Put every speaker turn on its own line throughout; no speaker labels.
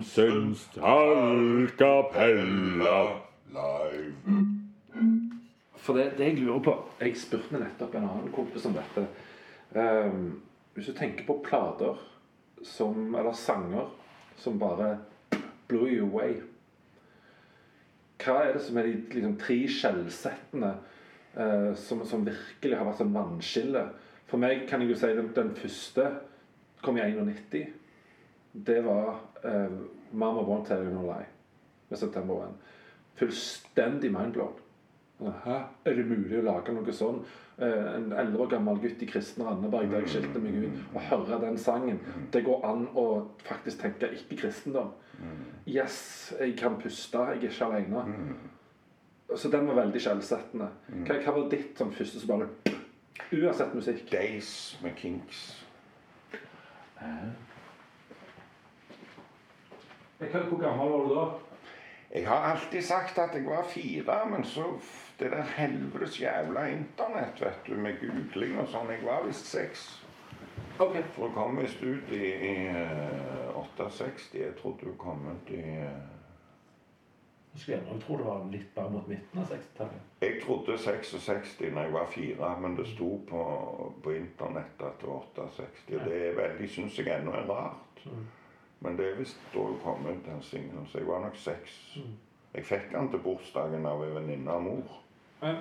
Høie Johansens tallkapella live.
For det, det jeg lurer på Jeg spurte nettopp en annen kompis om dette. Um, hvis du tenker på plater som Eller sanger som bare blew you away Hva er det som er de liksom, tre skjellsettene uh, som, som virkelig har vært sånn vannskille? For meg kan jeg jo si den, den første kom i 91. Det var eh, 'Mama Won't Tell You No Lie' med September 1. Fullstendig mindblown. Hæ? Er det mulig å lage noe sånn? Eh, en elleve år gammel gutt i kristen Randeberg der jeg skilte meg ut, og høre den sangen. Det går an å faktisk tenke ikke-kristendom. Yes, jeg kan puste, jeg er ikke alene. Så den var veldig skjellsettende. Hva, hva var ditt som første som bare Uansett musikk.
Days med Kinks.
Hva- Hvor gammel var du da?
Jeg har alltid sagt at jeg var fire, men så Det der helvetes jævla internett, vet du, med googling og sånn. Jeg var visst seks.
Ok.
For du kom visst ut i, i eh, 68. Jeg trodde du kom ut i eh,
Jeg jeg tror det var litt bare mot midten av 60-tallet.
Jeg trodde 66 når jeg var fire, men det sto på, på internett at det var 68. Og det er veldig, syns jeg ennå er rart. Men det er visst da kommet, den singelen, så jeg var nok seks. Jeg fikk den til bursdagen av en venninne av mor.
Men,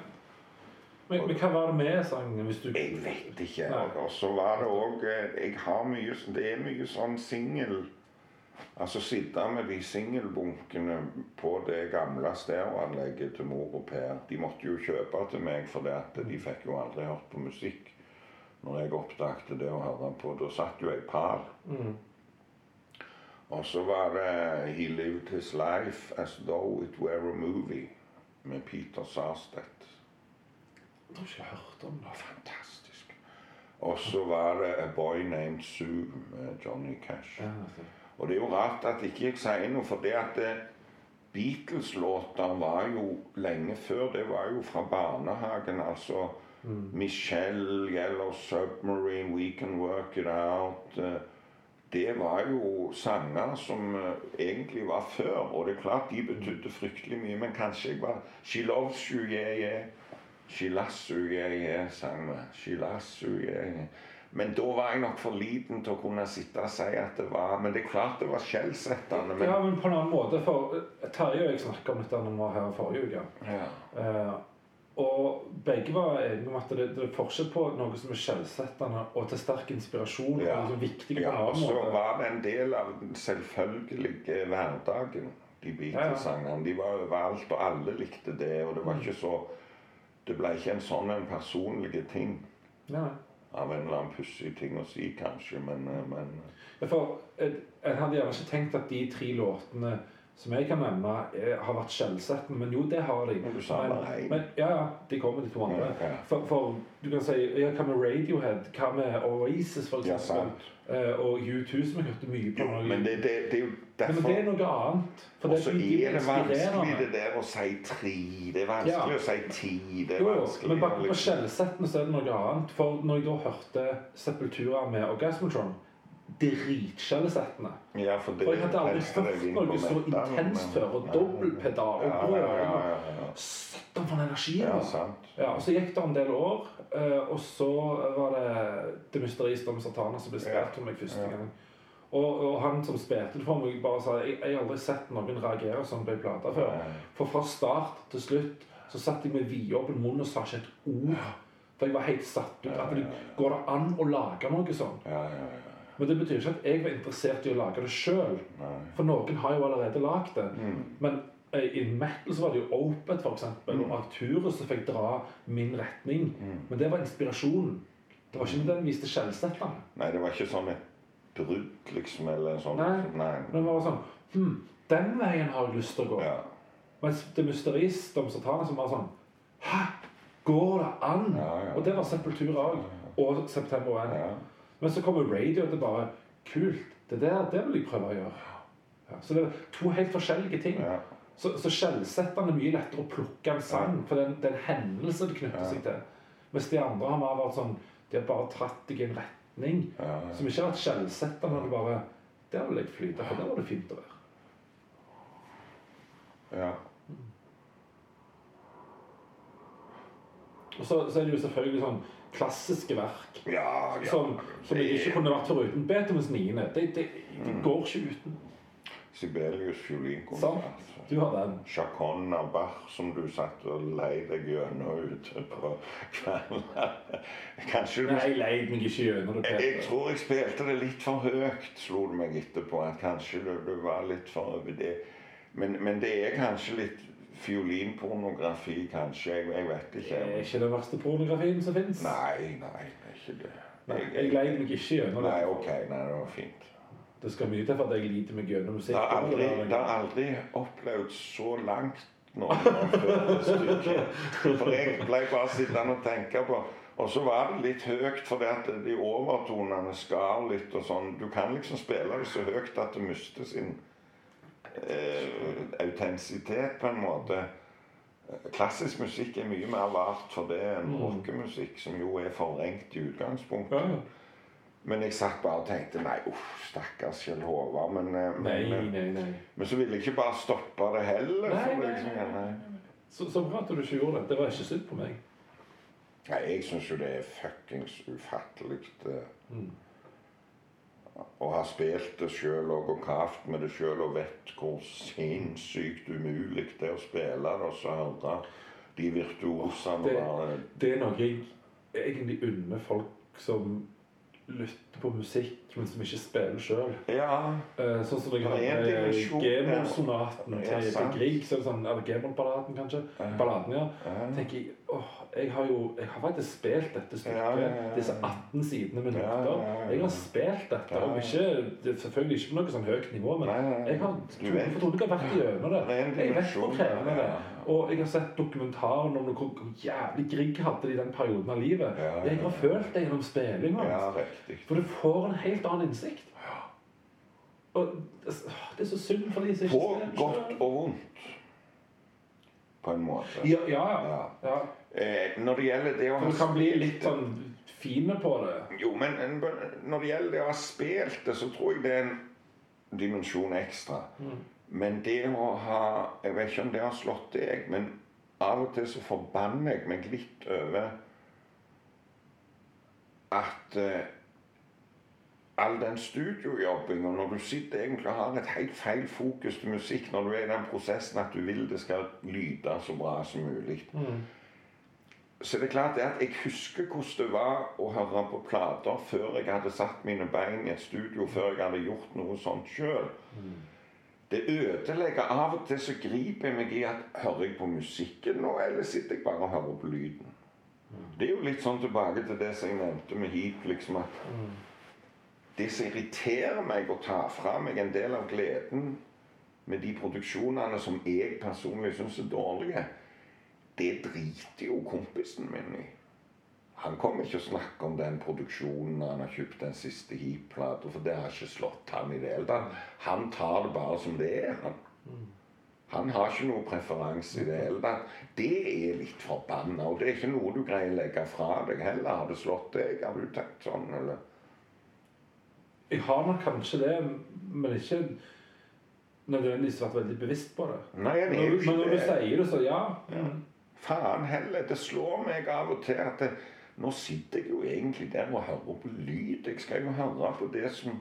men, men hva var det med sangen? Hvis du
Jeg vet ikke. Og så var det òg Jeg har mye sånn- Det er mye sånn singel Altså sitte med de singelbunkene på det gamle stereoanlegget til mor og Per. De måtte jo kjøpe til meg, for det de fikk jo aldri hørt på musikk. Når jeg oppdaget det å høre på. Da satt jo jeg par.
Mm.
Og så var det 'He lived his life as though it were a movie' med Peter Sarstedt.
Jeg har ikke hørt om det.
Fantastisk. Og så var det 'A Boy Named Sue' med Johnny Cash. Og det er jo rart at ikke jeg sier noe, for det at det- Beatles-låter var jo lenge før. Det var jo fra barnehagen. Altså Michelle, Yellow Submarine, We Can Work It Out. eh, Det var jo sanger som eh, egentlig var før. Og det er klart de betydde fryktelig mye, men kanskje jeg var She loves you, yeah, yeah. She loves you, yeah, yeah, sang vi. She loves you, yeah, yeah. Men da var jeg nok for liten til å kunne sitte og si at det var Men det er klart det var skjellsettende. Men,
Ja, men på en annen måte. For eh, Terje og jeg snakka om dette når vi var her forrige uke.
ja.
Eh, og begge var enige om at det, det er forskjell på noe som er skjellsettende og til sterk inspirasjon.
Ja.
og viktig på
Ja, og så var det en del av den selvfølgelige hverdagen, de Beatles-sangene. De var overalt, og alle likte det. Og det var ikke så Det ble ikke en sånn en personlig ting.
Ja.
Av en eller annen pussig ting å si, kanskje, men, eh, men
Ja, For En hadde gjerne ikke tenkt at de tre låtene som jeg kan nevne, er, har vært skjellsettende. Men jo, det har de.
Men
men, men, ja, ja, de kommer, de to andre.
Ja, ja.
For, for du kan si ja, Hva med Radiohead? Hva med Oasis, for
Ja,
eksempel?
sant.
Eh, og U2, som jeg hørte mye på.
Jo, men det, det, det er jo
Men det er noe annet.
Og
det
så
de
er det vanskelig det der å si tre. Det er vanskelig
Ja.
å si ti. Det er
Jo,
vanskelig
men bak på skjellsettende så er det noe annet. For når jeg da hørte Sepultura med Orgasmatron Dritskjellsettende.
Ja, for
For jeg hadde aldri hørt noe så intenst før. Og dobbeltpedal og
Ja, ja,
brøling.
ja, ja, ja.
Satan, for en energi!
Ja, sant.
Ja, og Så gikk det en del år, eh, og så var det Det mysteriet om Satana som ble spilt for meg første gang. Og, og han som spilte det for meg, bare sa jeg, jeg har aldri sett noen reagere sånn på ei plate før. For fra start til slutt så satt jeg med vidåpen munn og sa ikke et ord. For jeg var helt satt ut. At det går det an å lage noe sånn?
Ja, ja, ja.
Men det betyr ikke at jeg var interessert i å lage det sjøl. For noen har jo allerede lagd det.
Mm.
Men eh, i metal så var det jo Opet for eksempel, og Arcturus som fikk dra min retning.
Mm.
Men det var inspirasjonen. Det var ikke nødvendigvis det skjellsettende.
Nei, det var ikke sånn et brudd, liksom, eller sånn.
Nei.
Nei.
Men det var sånn hm, Den veien har jeg lyst til å gå.
Ja.
Mens det mysteris, om satana, som var sånn Hæ? Går det an?
Ja, ja.
Og det var Sepultura òg. Og September 1. Men så kommer radio, og det er bare Kult. Det der det vil jeg prøve å gjøre. Ja, så det er to helt forskjellige ting.
ja.
Så, så skjellsettende er mye lettere å plukke en sang, for det er en, hendelse det knytter seg til. Mens de andre har mer vært sånn De har bare tatt deg i en retning som ikke har vært skjellsettende. Men bare Der vil jeg flyte, for der var det fint å være.
Ja.
Og så, så er det jo selvfølgelig sånn klassiske verk
Ja, ja.
som, som jeg ikke kunne vært foruten. Beethovens niende. Det, det, det
Mm.
går ikke uten.
Sibelius fiolinkonsert.
Du har den.
Chacon av Bach som du satt og lei deg gjennom ute på kvelden. Kanskje du
Nei, jeg leid meg ikke gjennom det.
jeg tror jeg spilte det litt for høyt, slo det meg etterpå. At kanskje du, du var litt for over det. Men, men det er kanskje litt fiolinpornografi, kanskje. Jeg, jeg vet
Det er
ikke.
ikke den verste pornografien som fins.
Nei, nei, det er ikke det.
Nei, jeg gleder meg ikke gjennom det.
Nei, ok. Nei, det var fint.
Det skal mye til for at jeg lider meg gjennom musikk.
Det har aldri, det har aldri opplevd så langt det. For jeg ble bare sittende og tenke på Og så var det litt høyt, fordi at de overtonene skar litt og sånn. Du kan liksom spille det så høyt at det mister sin autentisitet på en måte. Klassisk musikk er mye mer vart for det enn
Mm.
rockemusikk, som jo er forvrengt i utgangspunktet.
Ja.
Men jeg satt bare og tenkte nei, uff, stakkars Kjell Håvard. Men, men,
men,
eh,
nei, nei.
men så ville jeg ikke bare stoppe det heller.
Nei, nei,
liksom,
nei. Så, så bra at du ikke gjorde det. Det var ikke synd på meg.
Nei, jeg syns jo det er fuckings ufattelig eh,
Mm.
Å ha spilt det sjøl og kavt med det sjøl og vet hvor sinnssykt umulig det er å spille det og så høre de virtuosene
Det- Det er noe jeg egentlig unner folk som lytter på musikk, men som ikke spiller sjøl.
Ja.
sånn som jeg
dimensjon der.
G-moll-sonaten til, Grieg. Er det sånn, eller G-moll-balladen, kanskje.
Ja.
Balladen. Ja. tenker jeg, åh, jeg har jo jeg har faktisk spilt dette stykket.
Ja, ja, ja.
Disse 18 sidene med noter. Jeg har spilt dette. Og ikke, det er selvfølgelig ikke på noe sånn høyt nivå, men jeg har for Tone har vært gjennom det. Jeg vet hvor krevende det er. Og jeg har sett dokumentaren om hvor, jævlig Grieg hadde det i den perioden av livet. Jeg har følt det gjennom spillinga.
Ja.
For du får en helt annen innsikt. Og det det er så synd for de som ikke
På godt og vondt. På en måte.
Ja, ja. ja.
Eh, når det gjelder det å
ha du kan bli litt sånn fine på det.
Jo, men når det gjelder det å ha spilt det, så tror jeg det er en dimensjon ekstra. Men det å ha Jeg vet ikke om det har slått deg, men av og til så forbanner jeg meg litt over at eh, all den studiojobbinga Når du sitter egentlig og har et helt feil fokus til musikk, når du er i den prosessen at du vil det skal lyde så bra som mulig så det er klart det at jeg husker hvordan det var å høre på plater før jeg hadde satt mine bein i et studio, før jeg hadde gjort noe sånt sjøl. Det ødelegger av og til så griper jeg meg i at hører jeg på musikken nå, eller sitter jeg bare og hører på lyden? Det er jo litt sånn tilbake til det som jeg nevnte med heat. liksom at det som irriterer meg å ta fra meg en del av gleden med de produksjonene som jeg personlig syns er dårlige, det driter jo kompisen min i. Han kommer ikke å snakke om den produksjonen han har kjøpt den siste hip-plata, for det har ikke slått han i det hele tatt. Han tar det bare som det er, han. Han har ikke noe preferanse i det hele tatt. Det er litt forbanna, og det er ikke noe du greier å legge fra deg heller. Har det slått deg? Har du tenkt sånn, eller?
Jeg har nok kanskje det, men ikke nødvendigvis vært veldig bevisst på det.
Nei, jeg er jo ikke
men når du sier det, så ja.
Faen heller. Det slår meg av og til at det, nå sitter jeg jo egentlig der og hører på lyd. Jeg skal jo høre på det som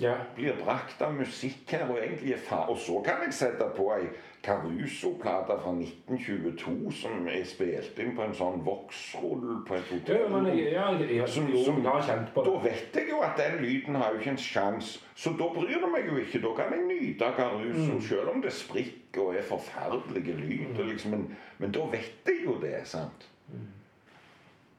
ja.
blir brakt av musikk her, og egentlig er Og så kan jeg sette på ei Caruso-plate fra 1922 som er spilt inn på en sånn voksrull på et
Ja, men
hotell.
jeg, ja, jeg, jeg,
Som-
jo,
som-
har kjent på det.
Da vet jeg jo at den lyden har jo ikke en sjanse. Så da bryr det meg jo ikke. Da kan jeg nyte Caruso,
Mm.
selv om det sprikker og er forferdelige lyder. Liksom. Men, men da vet jeg jo det, sant?
Mm.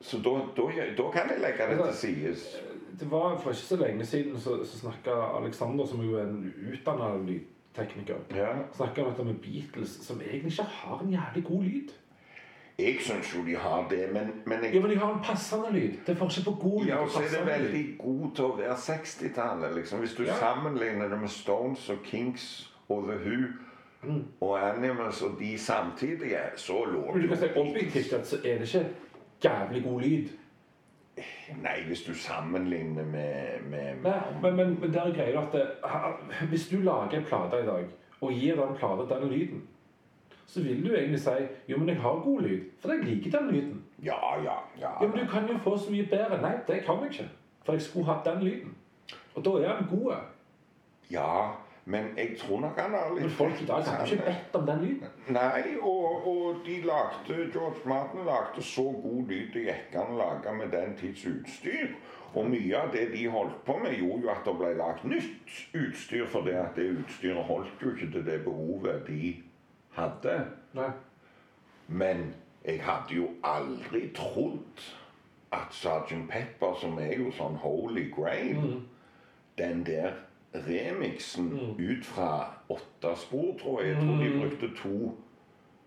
Så da, da, da kan jeg legge det til sides.
Det var For ikke så lenge siden så, så snakka Alexander, som jo er en utdanna lydtekniker,
Ja.
snakka om dette med Beatles, som egentlig ikke har en jævlig god lyd.
Jeg syns jo de har det, men, men jeg
Ja, men de har en passende lyd. Det er forskjell på god lyd
Ja,
og
så er det veldig god til å være 60-tallet. Liksom. Hvis du
Ja.
sammenligner det med Stones og Kings og The Who og Animals og de samtidige, så lå
det
jo
objektivt sett så er det ikke jævlig god lyd.
Nei, hvis du sammenligner med, med
Nei, men, men, men der er greia at det, hvis du lager en plate i dag, og gir den plata den lyden, så vil du egentlig si jo, men jeg har god lyd, for jeg liker den lyden.
Ja, ja, ja.
Ja, men du kan jo få så mye bedre. Nei, det kan jeg ikke. For jeg skulle hatt den lyden. Og da er den god.
Ja, men jeg tror nok han har litt
Men folk i dag har ikke bedt om den lyden.
Nei, og, og de lagde George Martin lagde så god lyd det gikk an å lage med den tids utstyr. Og mye av det de holdt på med, gjorde jo at det ble lagd nytt utstyr, for det at det utstyret holdt jo ikke til det behovet de hadde.
Nei.
Men jeg hadde jo aldri trodd at Sgt. Pepper, som er jo sånn holy grail, den der remixen ut fra åtte spor, tror jeg. Jeg tror de brukte to.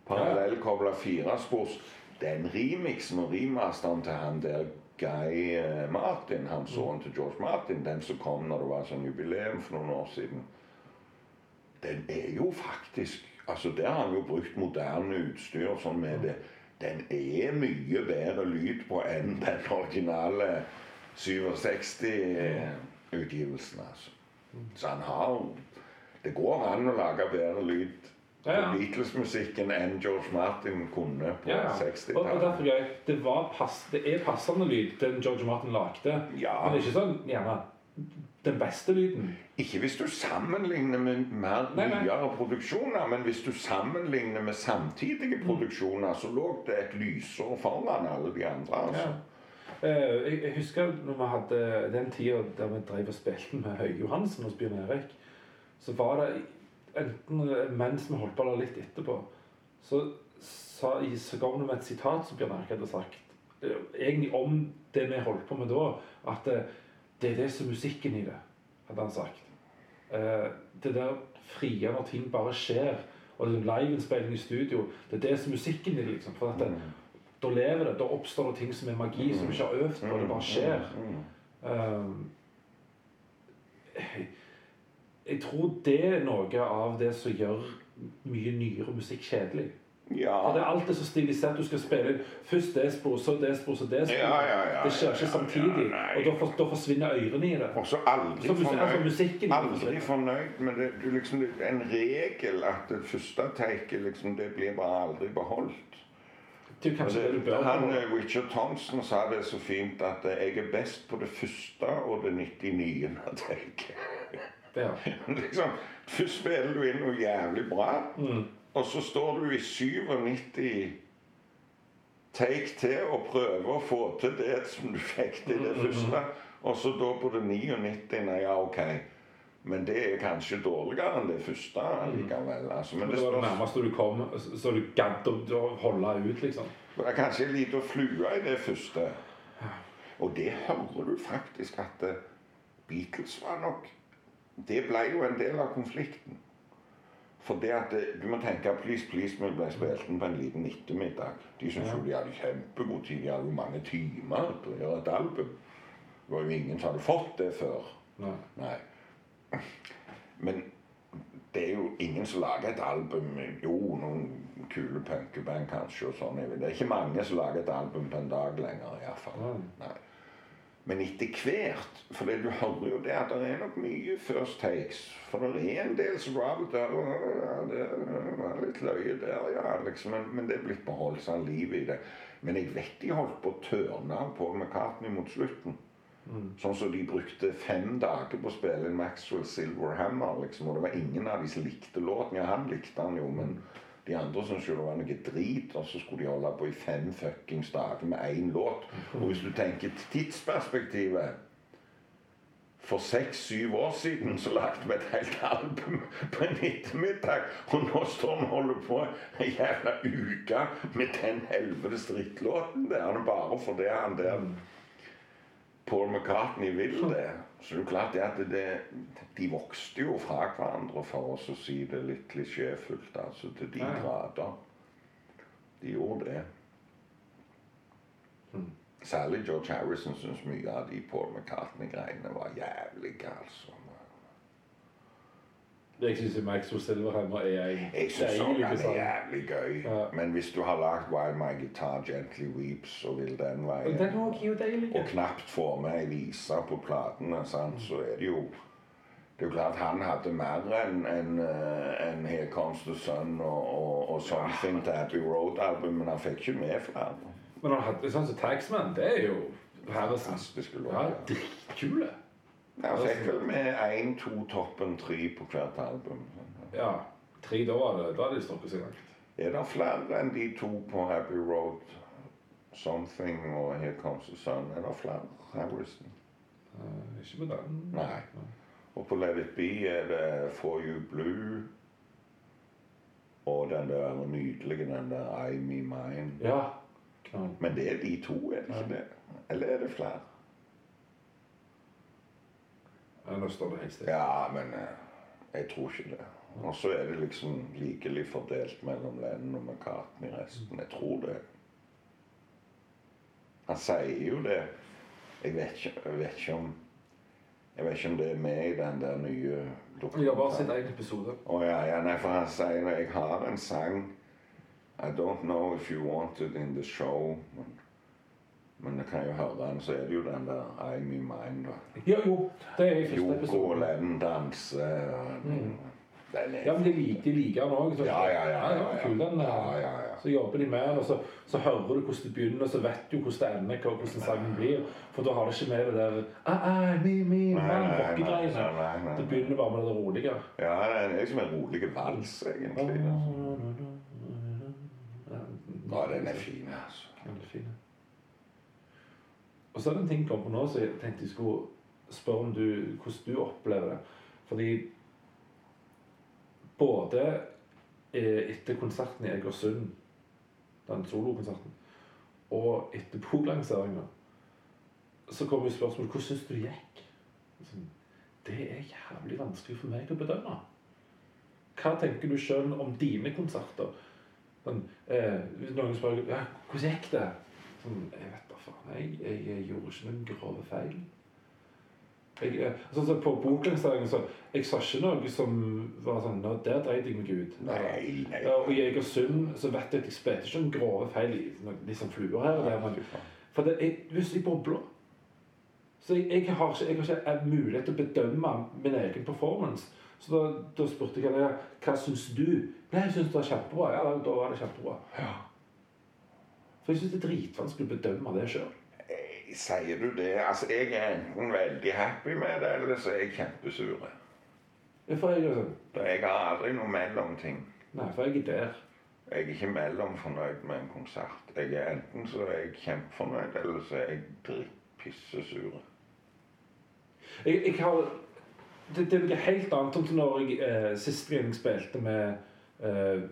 Parallellkobla firespors. Den remixen og remasteren til han der Guy eh, Martin, han sønnen til George Martin, den som kom når det var sånn jubileum for noen år siden, den er jo faktisk Altså, der har han jo brukt moderne utstyr sånn med det. Den er mye bedre lyd på enn den originale 67-utgivelsen, altså. Så han har Det går an å lage bedre lyd på
Ja, ja.
Beatles-musikken enn George Martin kunne på
Ja, ja. Og, og
60-tallet.
derfor er det, var pass, det er passende lyd, den George Martin lagde. Men det er ikke sånn gjerne den beste lyden.
Ikke hvis du sammenligner med mer
Nei, nei.
nyere produksjoner, men hvis du sammenligner med samtidige produksjoner, så lå det et lysår foran alle de andre. altså.
Eh, jeg, jeg husker når vi hadde den tida der vi drev og spilte med Høge Johansen hos Bjørn Erik, så var det enten mens vi holdt på eller litt etterpå, så, sa, så ga vi med et sitat som Bjørn Erik hadde sagt, eh, egentlig om det vi holdt på med da, at eh, det er det som er musikken i det, hadde han sagt. Det der frie når ting bare skjer, og det liveinnspilling i studio, det er det som er musikken i det, liksom. For at det, da lever det, da oppstår det ting som er magi, som du ikke har øvd på, det bare skjer. Um, jeg, tror det er noe av det som gjør mye nyere musikk kjedelig.
Ja.
For det er alltid så stilisert. Du skal spille først det sporet, så det sporet, så det sporet.
Ja, ja, ja,
det skjer ikke samtidig. og da, for, da forsvinner ørene i det.
Og så aldri
Så altså,
fornøyd,
musikken
aldri fornøyd med det. Du liksom, en regel at det første taket liksom, det blir bare aldri beholdt.
Det det
Han, eh, Richard Thompson sa det så fint at eh, jeg er best på det første og det 99. tenker
Ja.
liksom, først spiller du inn noe jævlig bra,
Mm.
og så står du i 97 take til og prøver å få til det som du fikk til
Mm,
det første, og så da på det 99. Nei, ja, ok. Men det er kanskje dårligere enn det første likevel. Altså, men
Det var det nærmeste du kom, så du gadd å holde ut, liksom.
det er kanskje en liten flue i det første. Og det hører du faktisk at det Beatles var nok Det ble jo en del av konflikten. For det at det, Du må tenke at Please Please Me ble spilt på en liten ettermiddag. De syntes jo de hadde kjempegod tid. De hadde jo mange timer på å gjøre et album. Det var jo ingen som hadde fått det før.
Nei.
Nei. Men det er jo ingen som lager et album Jo, noen kule punkeband kanskje og sånn. Det er ikke mange som lager et album på en dag lenger, iallfall.
Mm.
Nei. Men etter hvert For det, du hører jo det at det er nok mye first takes. For det er en del som går der ja, Det var litt løye der, ja. Liksom, men, men det er blitt beholdt sånn liv i det. Men jeg vet de holdt på å tørne på med McCartney mot slutten. Sånn som de brukte fem dager på å spille en Maxwell Silverhammer. Liksom, og det var ingen av de som likte låten. Ja, han likte han jo, men de andre syntes jo det var noe drit. Og så skulle de holde på i fem fuckings dager med én låt. Og hvis du tenker tidsperspektivet For seks-syv år siden så lagde vi et helt album på en ettermiddag. Og nå står vi og holder på ei jævla uke med den helvetes drittlåten der. Bare fordi han der Paul McCartney vil det. Så det er klart det at det, de vokste jo fra hverandre, for oss å si det litt klisjéfullt, altså til de grader. De gjorde det.
Mm.
Særlig George Harrison syns mye av de Paul McCartney-greiene var jævlig altså.
Jeg syns Maxwell Silverhammer er en
Jeg syns han er jævlig gøy.
Ja.
Men hvis du har lagd While My Guitar Gently Weeps, så vil den veien
Den er jo deilig.
Og knapt får med ei vise på platene, sant? så er det jo det er jo klart Han hadde mer enn en, en Here Comes the Sun og, og, og Something to Abbey Road-album, men han fikk ikke med flere.
Men han hadde sånn som Taxman, det er jo Fantastisk
låt.
Ja,
låter.
Dritkule.
Han fikk vel med én, to, toppen tre på hvert album.
Ja. Tre, da var det, da hadde de strukket seg langt.
Er det flere enn de to på Abbey Road? Something og Here Comes the Sun. Er det flere? Harrison?
Eh, ikke på den.
Nei. Og på Let It Be er det For You Blue. Og den der nydelige, den der I Me Mine.
Ja. Knall.
Men det er de to, er det ikke det? Eller er det flere?
Nå står det helt stille.
Ja, men eh, jeg tror ikke det. Og så er det liksom likelig fordelt mellom Lennon og McCartney resten. Jeg tror det. Han sier jo det. Jeg vet ikke, jeg vet ikke om Jeg vet ikke om det er med i den der nye
dokumentaren. Ja, bare sin egen episode.
Å ja, ja, nei, for han sier jeg har en sang I don't know if you want it in the show. Men, men jeg kan jo høre den, så er det jo den der I'm in Mine,
Jo, jo. Det er i første episode. Jo.
Lennon danser. og Den, er
Ja, men de liker, de liker den òg.
Ja, ja, ja, ja, ja.
Kul, den.
Ja, ja, ja.
Så jobber de med den, og så, så hører du hvordan det begynner, og så vet du hvordan det ender, hvordan sangen blir. For da har det ikke med det der
Nei, nei, nei,
rockegreiene. Det begynner bare med det rolige.
Ja, det er liksom en rolig vals, egentlig. Ja, den er fin, altså.
Den er fin. Og så er det en ting kom på nå, så jeg tenkte jeg skulle spørre om du, hvordan du opplever det. Fordi både eh, etter konserten i Egersund, den solokonserten, og etter boklanseringa, så kom jo spørsmålet hvordan syns du gikk? Sånn, Det er jævlig vanskelig for meg å bedømme. Hva tenker du sjøl om dine konserter? Sånn, eh, noen spør ja, hvordan gikk det? Sånn, jeg vet faen. Jeg, jeg, jeg gjorde ikke noen grove feil. Jeg, eh, sånn som På boklanseringen så jeg sa ikke noe som var sånn Nå, der dreit jeg meg ut.
Nei, nei.
Og I Egersund så vet jeg at jeg spilte ikke noen grove feil. i sånn fluer her og der. Men, for det er plutselig bobler. Så jeg, jeg, har ikke, jeg har ikke mulighet til å bedømme min egen performance. Så da, da spurte jeg henne hva syns du? Nei, jeg syns det var kjempebra. Ja, da var det kjempebra.
Ja.
For jeg syns det er dritvanskelig å bedømme det sjøl.
Eh, Sier du det? Altså, jeg er enten veldig happy med det, eller så er jeg kjempesur.
For jeg er sånn
For Jeg har aldri noe mellomting.
Nei, for jeg er der.
Jeg er ikke mellomfornøyd med en konsert. Jeg er Enten så er jeg kjempefornøyd, eller så er jeg drittpissesur.
Jeg, jeg har det, det er noe helt annet enn når jeg eh, sist gang spilte med eh,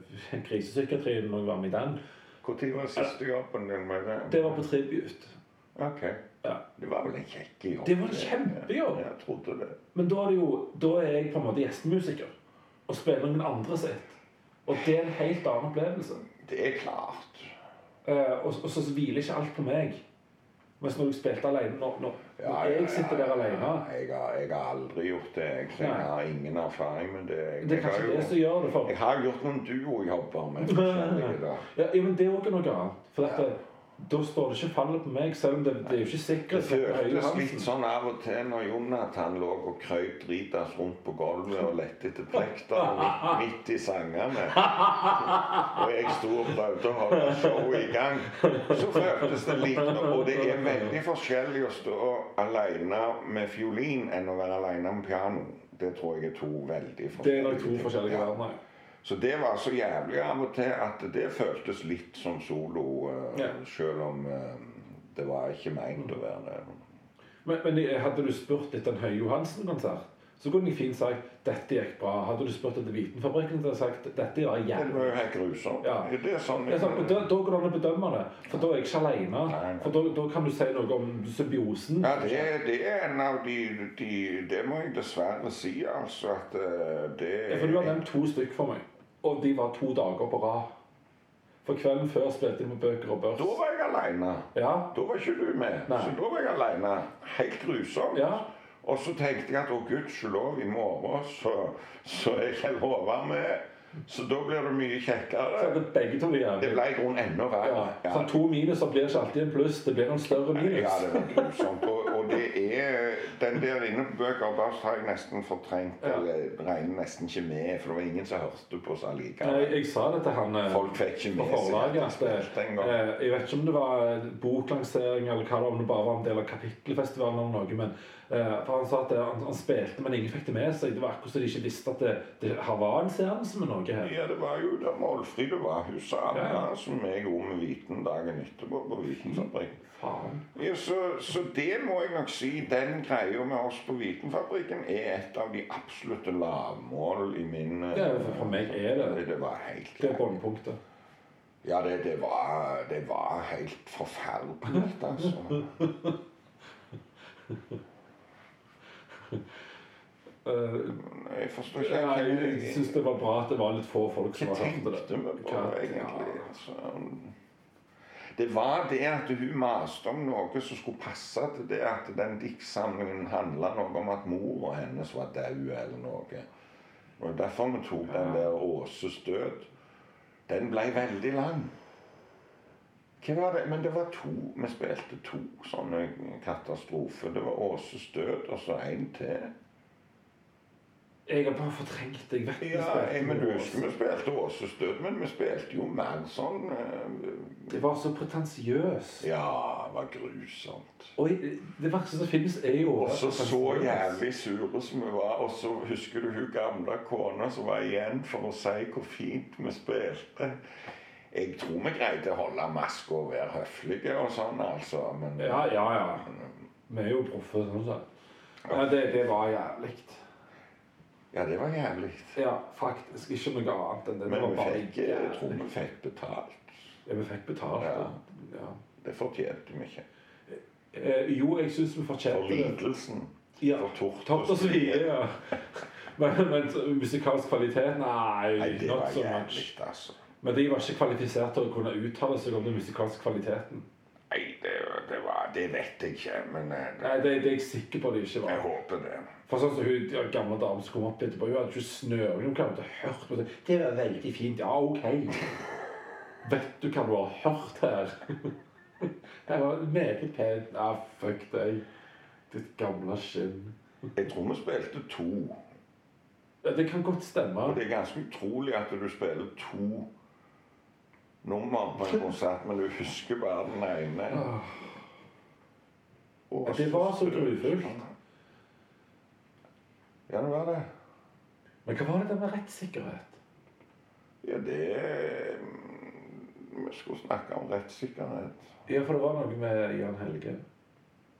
krisepsykiatrien når jeg var med i den.
Når var siste jobben din med det?
Det var på Tribute.
Ok.
Ja.
Det var vel en kjekk jobb?
Det var en kjempejobb.
Jeg trodde det.
Men da er, det jo, da er jeg på en måte gjestemusiker og spiller noen andre sitt. Og det er en helt annen opplevelse.
Det er klart.
Eh, og, og så hviler ikke alt på meg. Mens når du spilte alene Når, når, når jeg sitter der alene
Jeg har, jeg har aldri gjort det. Jeg, jeg har ingen erfaring med det. Jeg,
Det er kanskje det som gjør det for
Jeg har gjort noen duojobber med forskjellige da.
Ja, ja, men det er òg noe annet. For dette det- da står det ikke fallet på meg, selv om det, det er jo ikke sikkert. Det
føltes litt sånn av og til når Jonathan lå og krøyt dritas rundt på gulvet og lette etter plekter midt, midt i sangene. Og jeg sto og prøvde å holde showet i gang. Så føltes det litt Og det er veldig forskjellig å stå alene med fiolin enn å være alene med piano. Det tror jeg er to veldig forskjellige,
Det er nok to
ting.
forskjellige verdener.
Så det var så jævlig av og til at det føltes litt som solo, uh,
Ja.
selv om uh, det var ikke meint å være det.
Men, men hadde du spurt etter en Høie Johansen-konsert, så kunne jeg fint sagt dette gikk bra. Hadde du spurt etter Vitenfabrikken, hadde jeg sagt dette var
Det var
jævlig
jo helt grusomt.
Ja.
Det er sånn
sant, og da, da går det an å bedømme det, for da er jeg ikke alene.
Nei, nei.
For da, da kan du si noe om symbiosen.
Ja, det, det er en av de, de Det må jeg dessverre si, altså. At eh, det
Ja, for du har nevnt to stykker for meg, og de var to dager på rad. For kvelden før spilte de med bøker og børs.
Da var jeg aleine.
Ja,
Da var ikke du med.
Nei.
Så da var jeg aleine. Helt grusomt.
ja.
Og så tenkte jeg at å gudskjelov, i morgen så, så er jeg lova med. Så da blir det mye kjekkere.
Så det, begge to
Det ble i grunnen enda
Ja.
Ja.
Så to minuser blir ikke alltid en pluss. Det blir en større minus.
Ja, det var grusomt. Det er Den der inne på Bøker Bass har jeg nesten fortrengt.
Ja.
Eller regner nesten ikke med, for det var ingen som hørte på oss allikevel.
jeg sa det til han eh,
Folk fikk ikke med
forlaget
jeg
eh, Jeg vet ikke om det var eh, boklansering eller hva det var, om det bare var en del av kapittelfestivalen eller noe. Men for han sa at han, han spilte, men ingen fikk det med seg. Det var akkurat så de ikke visste at det, det her var en seanse med noe her.
Ja, det var jo da Målfrid var. Hun sa
Ja, ja.
som jeg gjorde med Viten dagen etterpå på Vitenfabrikken.
Faen.
Ja, så, så det må jeg nok si, den greia med oss på Vitenfabrikken er et av de absolutte lavmål i min
Ja, for, meg er det
Det var helt
det er bunnpunktet.
Ja, det, det, var, det var helt forferdelig, altså.
Eh,
Jeg forstår ikke
ja,
hva
jeg syns det var bra at det var litt få folk som
Hva
det. Hva
tenkte vi på, egentlig?
ja.
Altså, det var det at hun maste om noe som skulle passe til det at den diktsamlingen handla noe om at mora hennes var død eller noe. Og Derfor vi tok den der Åses død. Den ble veldig lang. Hva var det? Men det var to Vi spilte to sånne katastrofer. Det var Åses død og så en til.
Jeg har bare fortrengt det. Jeg vet vi
Ja, jeg, men du husker vi spilte Åsestøt, men vi spilte jo sånn eh,
Det var så pretensiøst.
Ja, det var grusomt.
Og det verste som finnes, er jo
Og så så jævlig sure som vi var. Og så husker du hun gamle kona som var igjen for å si hvor fint vi spilte. Jeg tror vi greide å holde maska og være høflige og sånn, altså. Men
Ja, ja, ja. Vi er jo proffe, sånn sett. Ja, det, det var jævlig.
Ja, det var jævlig.
Ja, faktisk. Ikke noe annet enn det. Det
Men
var
vi fikk, jeg tror vi fikk betalt.
Ja, vi fikk betalt.
Ja.
Ja.
Det fortjente vi ikke.
Eh, jo, jeg syns vi fortjente det.
lidelsen.
Ja.
For tort
Tort og svie, ja. Men, men musikalsk kvalitet? Nei,
Nei, det
not
var
so
jævlig,
much.
altså.
Men de var ikke kvalifisert til å kunne uttale seg om den musikalske kvaliteten.
Nei, det, det var Det vet jeg ikke, men det,
Nei, det, det er jeg sikker på de ikke
jeg håper det.
For sånn som hun ja, gamle damen som kom opp etterpå, hun hadde ikke snøring. Hun klarte å hørt på det. Det var veldig fint. Ja, OK. Vet du hva du har hørt her? Det var meget pent. Ja, fuck deg. Ditt gamle skinn.
Jeg tror vi spilte to.
Ja, det kan godt stemme.
Og det er ganske utrolig at du spiller to nummer på en konsert, men du husker bare den ene. Og
det var så grufullt.
Ja, det var det.
Men hva var det der med rettssikkerhet?
Ja, det mm, Vi skulle snakke om rettssikkerhet.
Ja, for det var noe med Jan Helge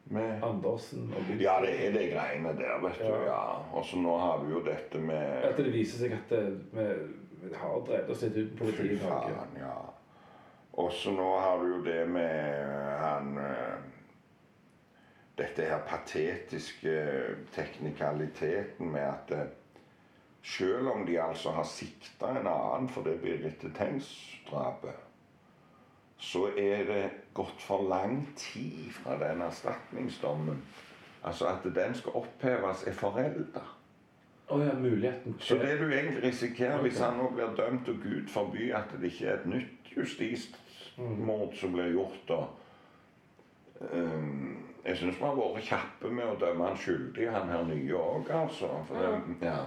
Med
Andersen og Gud.
Ja, det er de greiene der, vet du.
Ja.
ja. Og så nå har vi jo dette med
At det viser seg at det, vi, vi har drevet oss litt uten politiet
Fy
i Norge.
ja. Og så nå har du jo det med han eh, Dette her patetiske teknikaliteten med at eh, selv om de altså har sikta en annen for det Birgitte Tengs-drapet, så er det gått for lang tid fra den erstatningsdommen. Altså at den skal oppheves, er forelda.
Oh ja, muligheten
Så det du egentlig risikerer hvis han nå blir dømt, og Gud forby at det ikke er et nytt justismord som blir gjort da um, Jeg syns vi har vært kjappe med å dømme han skyldig, han her nye òg, altså. For det, ja.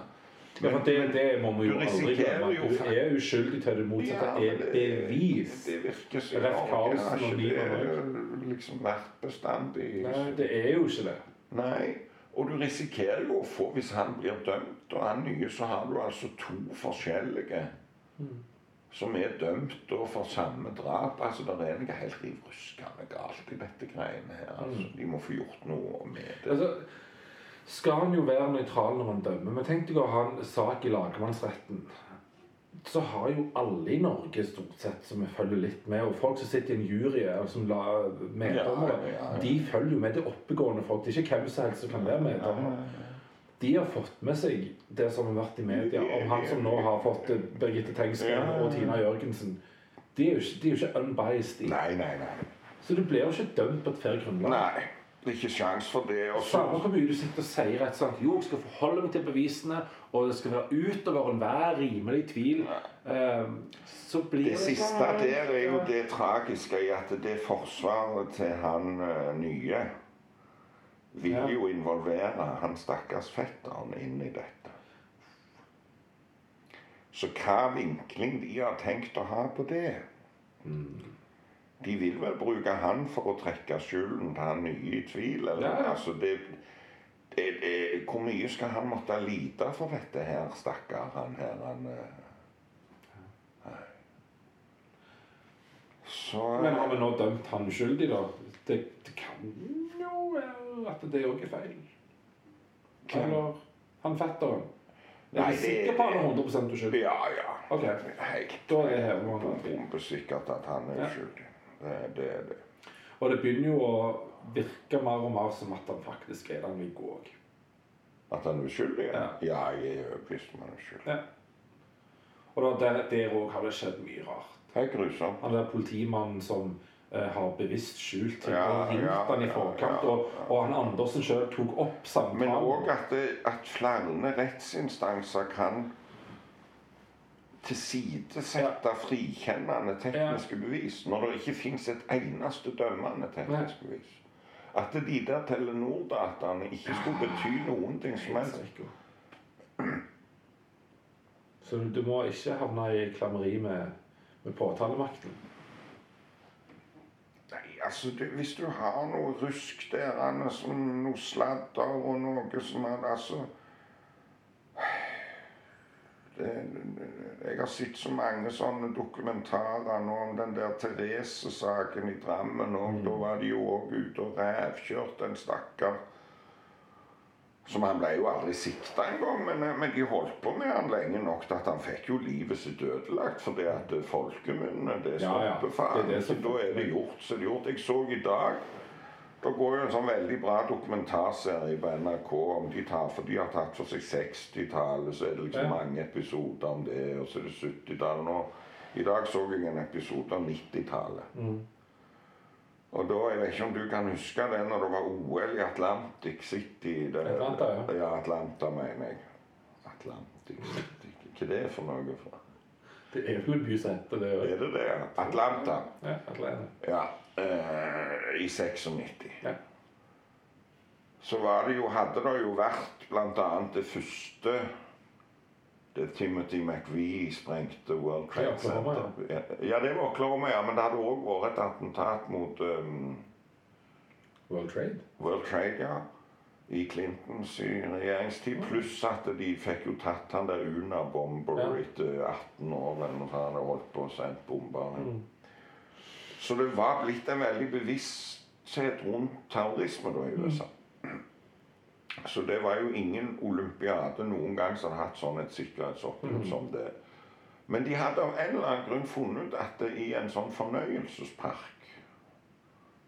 Ja, for det, det må vi jo aldri glemme. Du er uskyldig til det motsatte
Ja,
er
men det-
bevis.
Det virker
Ref.
Norge
Karlsen
har
og
det liksom vært bestandig.
Nei, det er jo ikke det.
Nei. Og du risikerer jo å få, hvis han blir dømt, og han nye, så har du altså to forskjellige som er dømt for samme drap. Altså, Det er noe helt riv ruskende galt i dette greiene her. Altså, de må få gjort noe med det.
Altså, skal han jo være nøytral når han dømmer. Men tenk deg å ha en sak i lagmannsretten. Så har jo alle i Norge stort sett som vi følger litt med, og folk som sitter i en jury og som la meddommere,
Ja, ja, ja.
de følger jo med. Det er oppegående folk. Det er ikke hvem som helst som kan være meddommer. De har fått med seg det som har vært i media om han som nå har fått eh, Birgitte Tengsken og Tina Jørgensen. De er jo ikke, de er jo ikke unbiased. i.
Nei, nei, nei.
Så du blir jo ikke dømt på et fair grunnlag.
Nei. Det er ikke sjans for det. Og
Samme hvor mye du sitter og sier rett og slett, jo, jeg skal forholde meg til bevisene, og det skal være utover enhver rimelig tvil, Um, så blir det
Det siste der er jo det tragiske i at det forsvaret til han eh, nye vil jo involvere han stakkars fetteren inn i dette. Så hva vinkling de har tenkt å ha på det De vil vel bruke han for å trekke skylden til han nye i tvil? Eller?
Ja.
Altså, det, det, det, hvor mye skal han måtte lide for dette her, stakkar han her? Han, eh, så
Men har vi nå dømt han uskyldig, da? Det, det kan jo være at det òg er feil.
Hvem?
Eller han fetteren. Er
Nei,
du sikker på at han er 100 uskyldig?
Ja, ja.
Ok.
Helt
Da er hevet.
bombesikkert at han er
Ja.
uskyldig. Det, det er det.
Og det begynner jo å virke mer og mer som at han faktisk er den Viggo òg.
At han er uskyldig?
Ja.
ja jeg er overbevist om han er uskyldig.
Ja. Og da, der, òg har det skjedd mye rart.
Er grusomt.
Han der politimannen som har bevisst skjult ting
Ja,
og ringt
ja,
han i forkant.
ja,
og, og han Andersen sjøl tok opp samtalen.
Men òg at, at flere rettsinstanser kan tilsidesette frikjennende tekniske bevis når det ikke fins et eneste dømmende teknisk bevis. At de der Telenor-dataene ikke skulle bety noen ting som helst.
Så du må ikke havne i klammeri med, med påtalemakten.
Altså det, Hvis du har noe rusk der, som noe sladder og noe som er Altså det, Jeg har sett så mange sånne dokumentarer nå om den der Therese-saken i Drammen. Og Da var de jo òg ute og rævkjørte en stakkar. Som Han ble jo aldri sikta engang, men, men de holdt på med han lenge nok til at han fikk jo livet sitt ødelagt. fordi at folkemunne, det
Ja, ja.
stopper faen.
Det det som-
Så da er det gjort. Så det er gjort. Jeg så i dag det går jo en sånn veldig bra dokumentarserie på NRK om de tar, for de har tatt for seg 60-tallet, så er det liksom
Ja.
mange episoder om det, og så er det 70-tallet nå. I dag så jeg en episode om 90-tallet. Og da, jeg vet ikke om du kan huske det når det var OL i Atlantic City det,
Atlanta, ja.
ja. Atlanta, mener jeg. Atlantic City. Hva er det for noe? For?
Det er vel en by som heter.
Er det det? Atlanta.
Ja, Atlanta.
Ja. Eh, I 96.
Ja.
Så var det jo, hadde det jo vært bl.a. det første det Timothy McVie sprengte World Trade Center. Ja. det var Oklahoma, ja. Men det hadde òg vært et attentat mot um,
World Trade.
World Trade, ja. I Clintons regjeringstid. Pluss at de fikk jo tatt han der Una-bomber
Ja.
etter 18 år eller noe sånt. Han hadde holdt på å sende bomber.
Mm.
Så det var blitt en veldig bevissthet rundt terrorisme da i USA. Så det var jo ingen olympiade noen gang som hadde hatt sånn et sikkerhetsopplegg som det. Men de hadde av en eller annen grunn funnet ut at det i en sånn fornøyelsespark,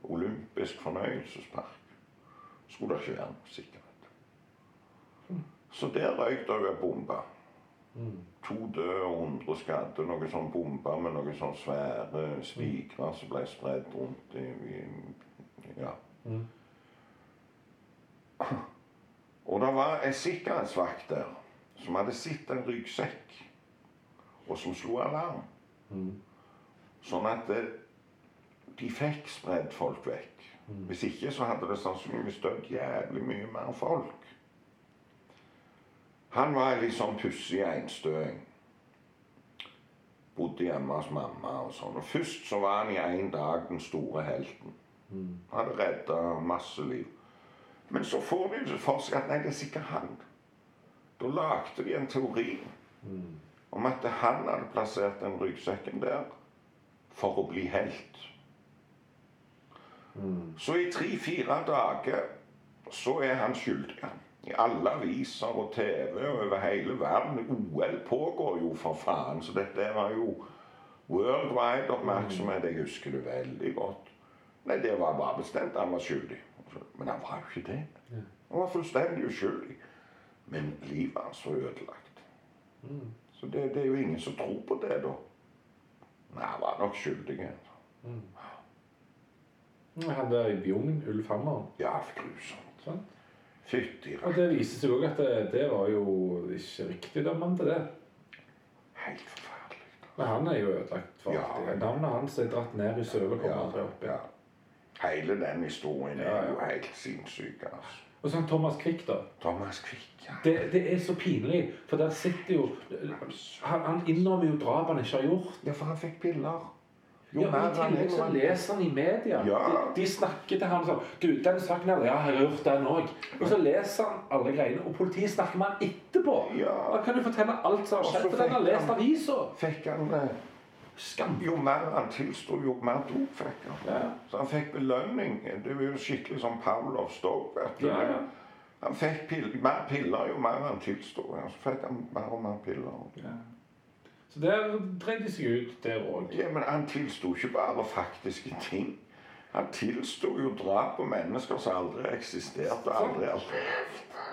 olympisk fornøyelsespark, skulle det ikke være noe sikkerhet. Så der røyk det en bombe. To døde og 100 skadde. Noen sånn bomber med noen sånn svære spikere som ble spredd rundt i, i Ja. Og det var en sikkerhetsvakt der som hadde sett en ryggsekk, og som slo alarm. Sånn at det, de fikk spredd folk vekk. Hvis ikke så hadde det sannsynligvis dødd jævlig mye mer folk. Han var en litt sånn pussig einstøing. Bodde hjemme hos mamma og sånn. Og først så var han i en dag den store helten. Hadde redda masse liv. Men så får de for seg at nei, det er sikkert han. Da lagde de en teori om at han hadde plassert den ryggsekken der for å bli helt. Så i tre-fire dager så er han skyldig. I alle aviser og TV og over hele verden. OL pågår jo, for faen. Så dette var jo worldwide oppmerksomhet. Jeg husker det veldig godt. Nei, det var bare bestemt han var skyldig. Men han var jo ikke det. Han var fullstendig uskyldig. Men livet hans var ødelagt. Så det, det er jo ingen som tror på det, da. Nei, han var nok skyldig.
Han der Bjugn, Ulf Hammer.
Ja, grusomt.
Sånn.
Fytti
Og det viser seg òg at det, det var jo ikke riktig dømmende, det.
Helt forferdelig.
Men han er jo ødelagt for
Ja.
Navnet hans er dratt ned i sølet og kommer aldri opp
ja.
igjen.
Hele den historien er jo helt sinnssyk. altså.
Og sånn Thomas Quick, da.
Thomas Quick, ja.
Det, det er så pinlig, for der sitter jo Han, han innrømmer jo drap han ikke har gjort.
Ja, for han fikk piller. Jo
Ja, I tillegg så leser han i media.
Ja.
De, de snakker til han sånn Du, den saken her, ja, jeg har gjort den òg. Og så leser han alle greiene, og politiet snakker med han etterpå.
Ja.
Da kan du fortelle alt som har skjedd, for den har lest avisa.
Fikk han eh,
Skam.
Jo mer han tilsto, jo mer dop fikk han.
Ja.
Så han fikk belønning. Det var jo skikkelig som Pavlov Stoke.
Ja, ja.
Han fikk pil mer piller jo mer han tilsto. Så fikk han mer og mer piller.
Ja. Så der dreide de seg ut, der òg.
Ja, Men han tilsto ikke bare faktiske ting. Han tilsto jo drap på mennesker som aldri eksisterte. Aldri, aldri.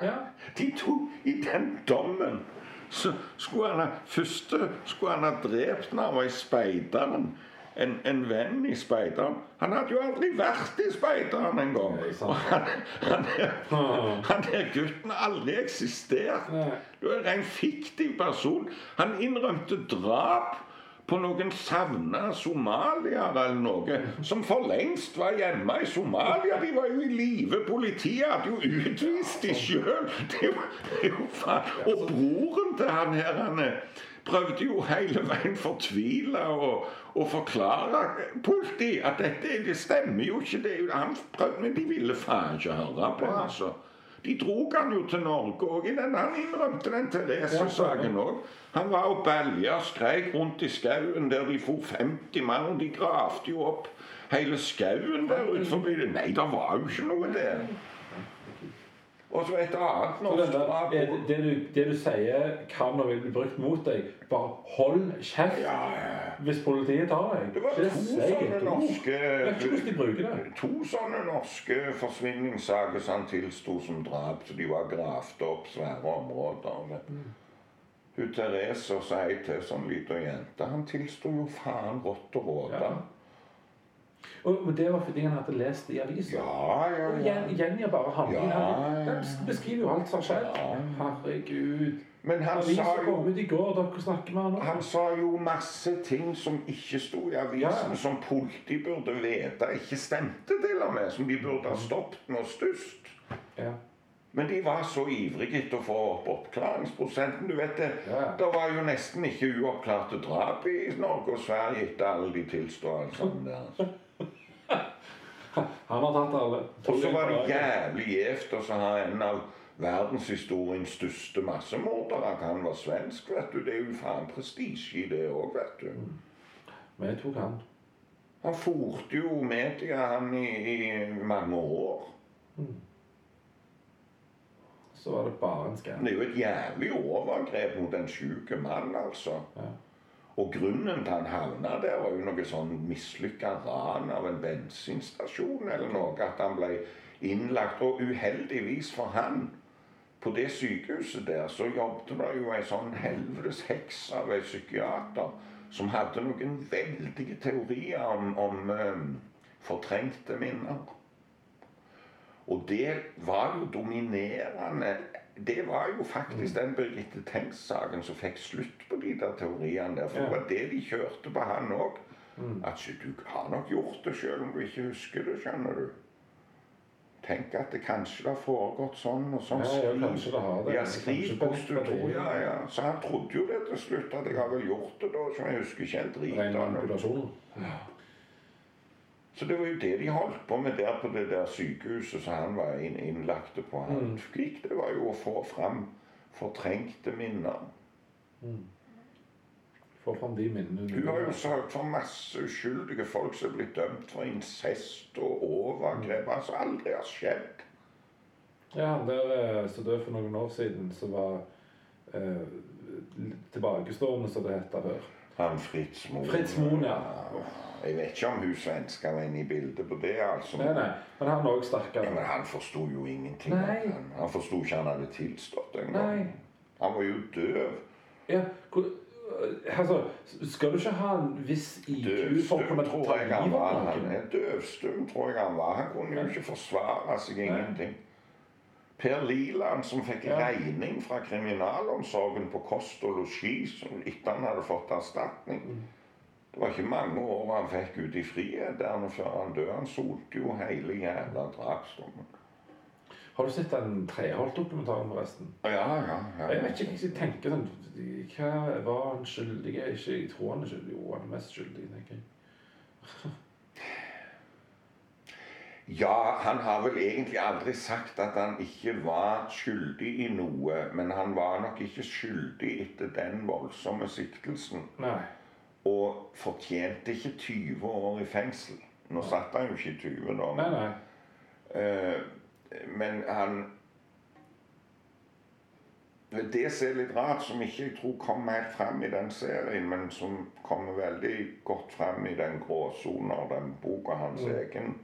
Ja.
De to i den dommen så skulle han ha Først skulle han ha drept når han var i speideren. En, en venn i speideren. Han hadde jo aldri vært i speideren engang. Han, han, er- han gutten har aldri eksistert. Du er en ren fiktiv person. Han innrømte drap på noen savna somaliere eller noe, som for lengst var hjemme i Somalia. De var jo i live. Politiet hadde jo utvist de sjøl. Og broren til han her, han eh, prøvde jo hele veien fortvila og, forklare politiet at dette det stemmer jo ikke. Det, han prøvde, men de ville faen ikke høre på, altså. De drog han jo til Norge òg. Han innrømte den Therese-saken òg. Han var og balja og skreik rundt i skauen der de for 50 mann. De gravde jo opp hele skauen der utenfor. Nei, det var jo ikke noe der. Og så et annet
Så
norsk drap.
det, det, du, det du sier kan og vil bli brukt mot deg, bare hold kjeft
Ja, ja.
hvis politiet tar deg.
Det var
det
to sånne norske
de det.
To sånne norske forsvinningssaker som han tilsto som drap. Så de var gravd opp svære områder. Hun Therese og så ei til sånn lita jente. Han tilsto jo faen rått og råte.
Ja. Og, det var fordi han hadde lest det i avisa.
Ja, ja, ja.
Og Gjengir bare handlingen.
Ja,
Han-
ja.
Han beskriver jo alt som har skjedd.
Ja.
Herregud.
Men han
Avisa
sa
kom
jo
ut i går, dere snakker med han nå.
han sa jo masse ting som ikke sto i avisen,
Ja, ja.
som politiet burde vite ikke stemte, til og med. Som de burde ha stoppet når størst.
Ja.
Men de var så ivrige etter å få opp oppklaringsprosenten. Du vet det,
Ja.
det var jo nesten ikke uoppklarte drap i Norge og Sverige etter alle de tilståelsene der. altså.
Han har tatt alle.
Og så var det jævlig gjevt å ha en av verdenshistoriens største massemordere. Han var svensk, vet du. Det er jo faen prestisje i det òg, vet du.
Vi tok han.
Han forte jo media, han, i, i mange år.
Så var det bare en skam.
Det er jo et jævlig overgrep mot en sjuk mann, altså.
Ja.
Og grunnen til han havna der, var jo noe sånn mislykka ran av en bensinstasjon eller noe. At han ble innlagt. Og uheldigvis for han, på det sykehuset der, så jobbet det jo ei sånn helvetes heks av ei psykiater som hadde noen veldige teorier om, om eh, fortrengte minner. Og det var jo dominerende. Det var jo faktisk den Birgitte Tengs-saken som fikk slutt på de der teoriene der. For det var det de kjørte på han òg. At du har nok gjort det sjøl om du ikke husker det, skjønner du. Tenk at det kanskje har foregått sånn og sånn.
Ja, ja, kanskje det har det.
Ja, skriv hvordan du tror. Ja, ja. Så han trodde jo det til slutt, at jeg har vel gjort det da. Så jeg husker ikke en drit
Ren
av det. Så det var jo det de holdt på med der på det der sykehuset som han var innlagt på. Han
Mm.
fikk det var jo å få fram fortrengte minner.
Få fram de minnene.
Hun har jo sørget for masse uskyldige folk som er blitt dømt for incest og overgrep. Altså aldri har skjedd.
Ja, han der eh, som døde for noen år siden, som var eh, tilbakestående, som det heter før.
Han Fritz Moen.
Fritz Moen, ja.
Jeg vet ikke om hun svenska var inne i bildet på det, altså.
Nei, nei. Men han òg stakkar.
Ja, men han forsto jo ingenting.
Nei.
Han, han forsto ikke han hadde tilstått engang. Han var jo døv.
Ja, hvor- Altså, skal du ikke ha en viss IQ for å kunne ta livet av noen?
døvstum, tror jeg han var. Han kunne jo ikke forsvare seg ingenting. Per Liland som fikk
Ja.
regning fra kriminalomsorgen på kost og losji etter han hadde fått erstatning.
Mm.
Det var ikke mange år han fikk ut i frihet der før han døde. Han solte jo hele jævla drapsdommen.
Har du sett den Treholt-dokumentaren, forresten?
Ja, ja, ja.
Jeg vet ikke hva jeg tenker sånn Hva var han skyldig? Ikke, jeg tror han er skyldig. Jo, han er mest skyldig, tenker jeg.
Ja, han har vel egentlig aldri sagt at han ikke var skyldig i noe, men han var nok ikke skyldig etter den voldsomme siktelsen.
Nei.
Og fortjente ikke 20 år i fengsel. Nå satt han jo ikke i 20, da.
Nei, nei.
Eh, men han Det som er litt rart, som ikke jeg tror kom helt frem i den serien, men som kommer veldig godt frem i den gråsoner, den boka hans
Mm.
egen,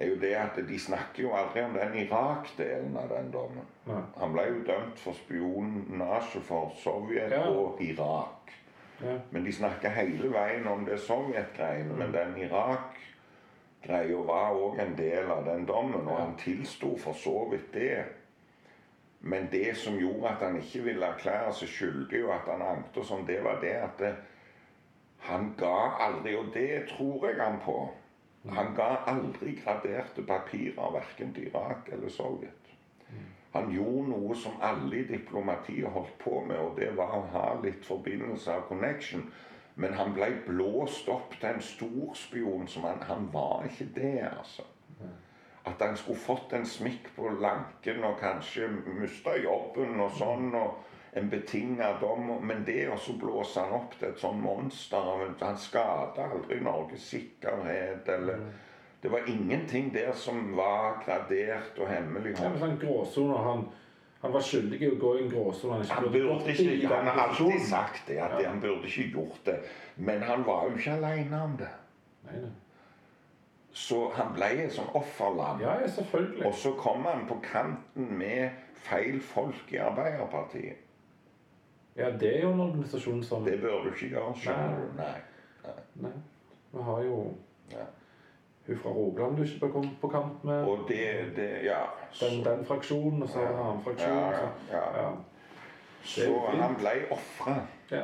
er jo det at de snakker jo aldri om den Irak-delen av den dommen.
nei.
Han ble jo dømt for spionasje for Sovjet
Ja.
og Irak.
Ja.
Men de snakker hele veien om det Sovjet-greiene. Men den Irak-greia var òg en del av den dommen, og
Ja.
han tilsto for så vidt det. Men det som gjorde at han ikke ville erklære seg skyldig, og at han ankte og om det var det at det, han ga aldri, og det tror jeg han på Han ga aldri graderte papirer verken til Irak eller Sovjet. Han gjorde noe som alle i diplomatiet holdt på med, og det var å ha litt forbindelse av connection. Men han ble blåst opp til en storspion som han, han var ikke det, altså. At han skulle fått en smikk på lanken og kanskje mista jobben og sånn. og en betinga dom, men det å så blåse han opp til et sånn monster Han skada aldri Norges sikkerhet eller Det var ingenting der som var gradert og
Ja, men sånn gråsoner han, han var skyldig i å gå i en gråsone han ikke burde gått i.
han har alltid sagt det, at
Ja.
han burde ikke gjort det. Men han var jo ikke alene om det.
Nei, nei.
Så han ble et sånn offerlam.
Ja, ja, selvfølgelig.
Og så kom han på kanten med feil folk i Arbeiderpartiet.
Ja, det er jo en organisasjon som
Det bør du ikke gjøre, skjønner du. Nei.
Nei. Vi har jo
Ja.
hun fra Rogaland du ikke bør komme på kamp med.
Og det, det Ja.
Den, den fraksjonen, og så en annen fraksjon.
Ja,
så-
ja.
ja.
Så han ble ofra.
Ja.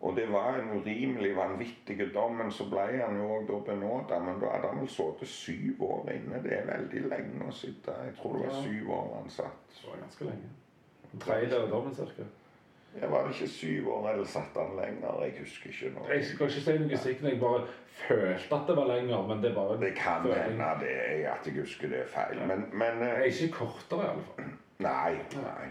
Og det var en urimelig vanvittig dom, men så ble han jo da benåda. Men da hadde han vel sittet syv år inne. Det er veldig lenge å sitte. Jeg tror det var syv år han satt.
Det var ganske lenge. En tredjedel av dommen cirka.
Ja, Var ikke syv år, eller satt han lenger? Jeg husker ikke noe.
Jeg skal ikke si noe sikkert, jeg bare følte at det var lenger, men det var en
Det kan hende det er at jeg husker det er feil. Men, men
Det
eh,
er ikke kortere, i alle fall.
Nei. Nei.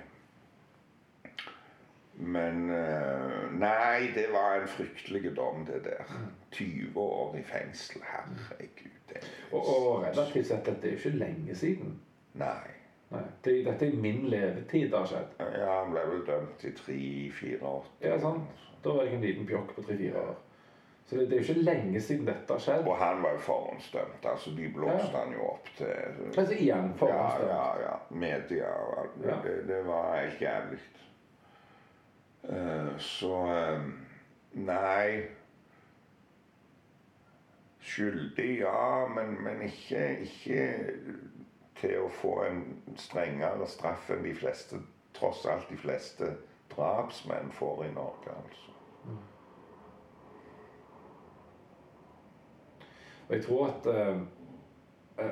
Men eh, Nei, det var en fryktelig dom, det der. 20 år i fengsel. Herregud. Det er-
Og, og relativt sett, dette er jo ikke lenge siden.
Nei.
Nei, det, dette er min levetid det har skjedd.
Ja, han ble vel dømt i 3-4-8
Ja, sant. Da var jeg en liten pjokk på tre-fire år. Så det, det er jo ikke lenge siden dette har skjedd.
Og han var jo forhåndsdømt. Altså, de blåste han jo opp til
Altså igjen forhåndsdømt.
ja, ja. ja. Media og alt.
Ja.
Det, det var helt jævlig. Uh, så eh, Nei. Skyldig, ja, men, men ikke, ikke til å få en strengere straff enn de fleste, tross alt de fleste drapsmenn får i Norge, altså.
Jeg tror at uh,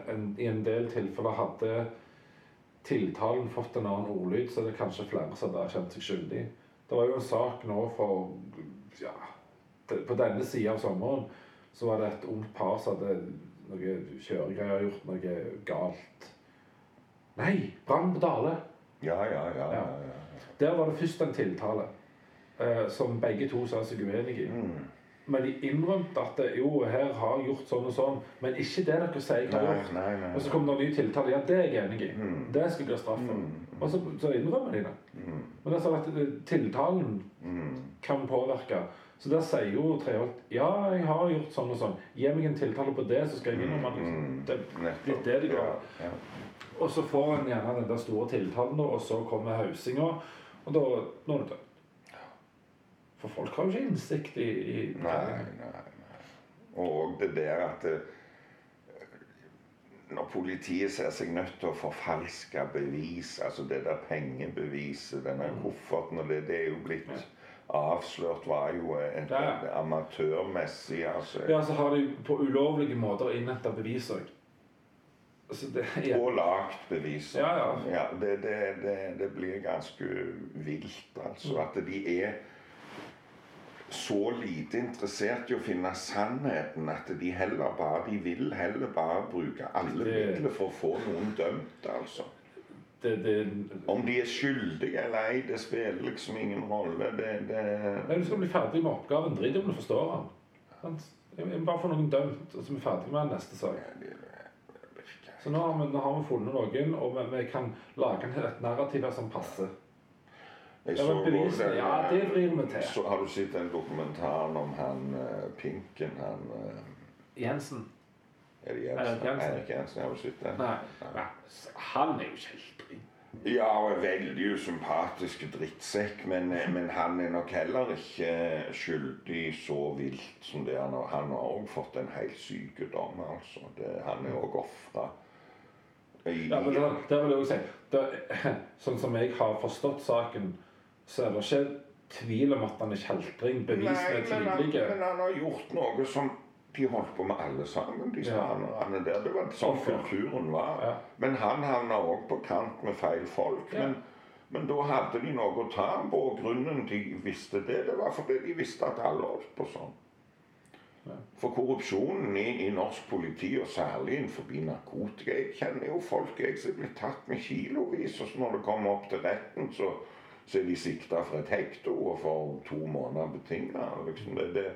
en, i en del tilfeller hadde tiltalen fått en annen ordlyd, så det er kanskje flere som hadde kjent seg skyldig. Det var jo en sak nå for ja, På denne sida av sommeren så var det et ungt par som hadde noe kjøregreier gjort noe galt. Nei! Brann på Dale.
Ja, ja, ja. ja, ja.
Der var det først en tiltale eh, som begge to sa seg uenig i.
Mm.
Men de innrømte at det, jo, her har jeg gjort sånn og sånn, men ikke det dere sier jeg har
Nei,
gjort.
nei, nei.
Og så kom det en ny tiltale. Ja, det er jeg enig i.
Mm.
Det skal jeg ha straff for.
Mm.
Og så, så innrømmer de det.
Mm.
Men det er sånn at eh, tiltalen
Mm.
kan påvirke. Så der sier jo Treholt ja, jeg har gjort sånn og sånn. Gi meg en tiltale på det, så skal jeg innrømme det.
Mm.
Det er
Nettopp.
litt det de gjør.
Ja, ja.
Og så får han gjerne den der store tiltalen, og så kommer hausinga, og da nå er du død. For folk har jo ikke innsikt i, i
Nei, nei, nei. Og det der at det, Når politiet ser seg nødt til å forfalske bevis, altså det der pengebeviset, denne kofferten og det, det er jo blitt avslørt var jo en,
Ja.
amatørmessig altså,
Ja, så har de på ulovlige måter innhenta bevis òg. Så det ja.
Og lagt bevis.
Ja, ja.
det, det, det, det blir ganske vilt, altså. At de er så lite interessert i å finne sannheten at de heller bare De vil heller bare bruke alle midler for å få noen dømt, altså.
det, det,
Om de er skyldige eller ei, det spiller liksom ingen rolle. Det, det
Nei, Du skal bli ferdig med oppgaven. Drit om du forstår den. Jeg vil Bare få noen dømt, og så er vi ferdig med den neste sak. Så nå har vi, nå har vi funnet noen, og vi, vi kan lage et narrativ her som passer.
Jeg så den,
ja, det vrir vi til.
Så har du sett den dokumentaren om han eh, Pinken? Han eh,
Jensen?
Er det
Erik
Jensen?
Jensen.
Erik Jensen, har du sett den?
Nei. Nei. Han er jo kjeltring.
Ja, og er veldig usympatisk drittsekk, men, eh, men han er nok heller ikke skyldig så vilt som det han har. Han har òg fått en helt sykdom, altså. Det, han er òg ofra.
Ja, men det, det vil jeg også si. Da, sånn som jeg har forstått saken, så er det ikke tvil om at han er kjeltring. Bevisene er tydelige.
men han har gjort noe som de holdt på med alle sammen, de
Ja.
der. Det var sånn kulturen var.
Ja.
Men han havna òg på kant med feil folk.
Ja.
Men, men da hadde de noe å ta på, og grunnen de visste det, det var fordi de visste at alle holdt på sånn. For korrupsjonen i, i norsk politi, og særlig innenfor narkotika Jeg kjenner jo folk jeg som blir tatt med kilovis, og så når det kommer opp til retten, så, så er de sikta for et hekto og for to måneder betinga. Liksom det, det,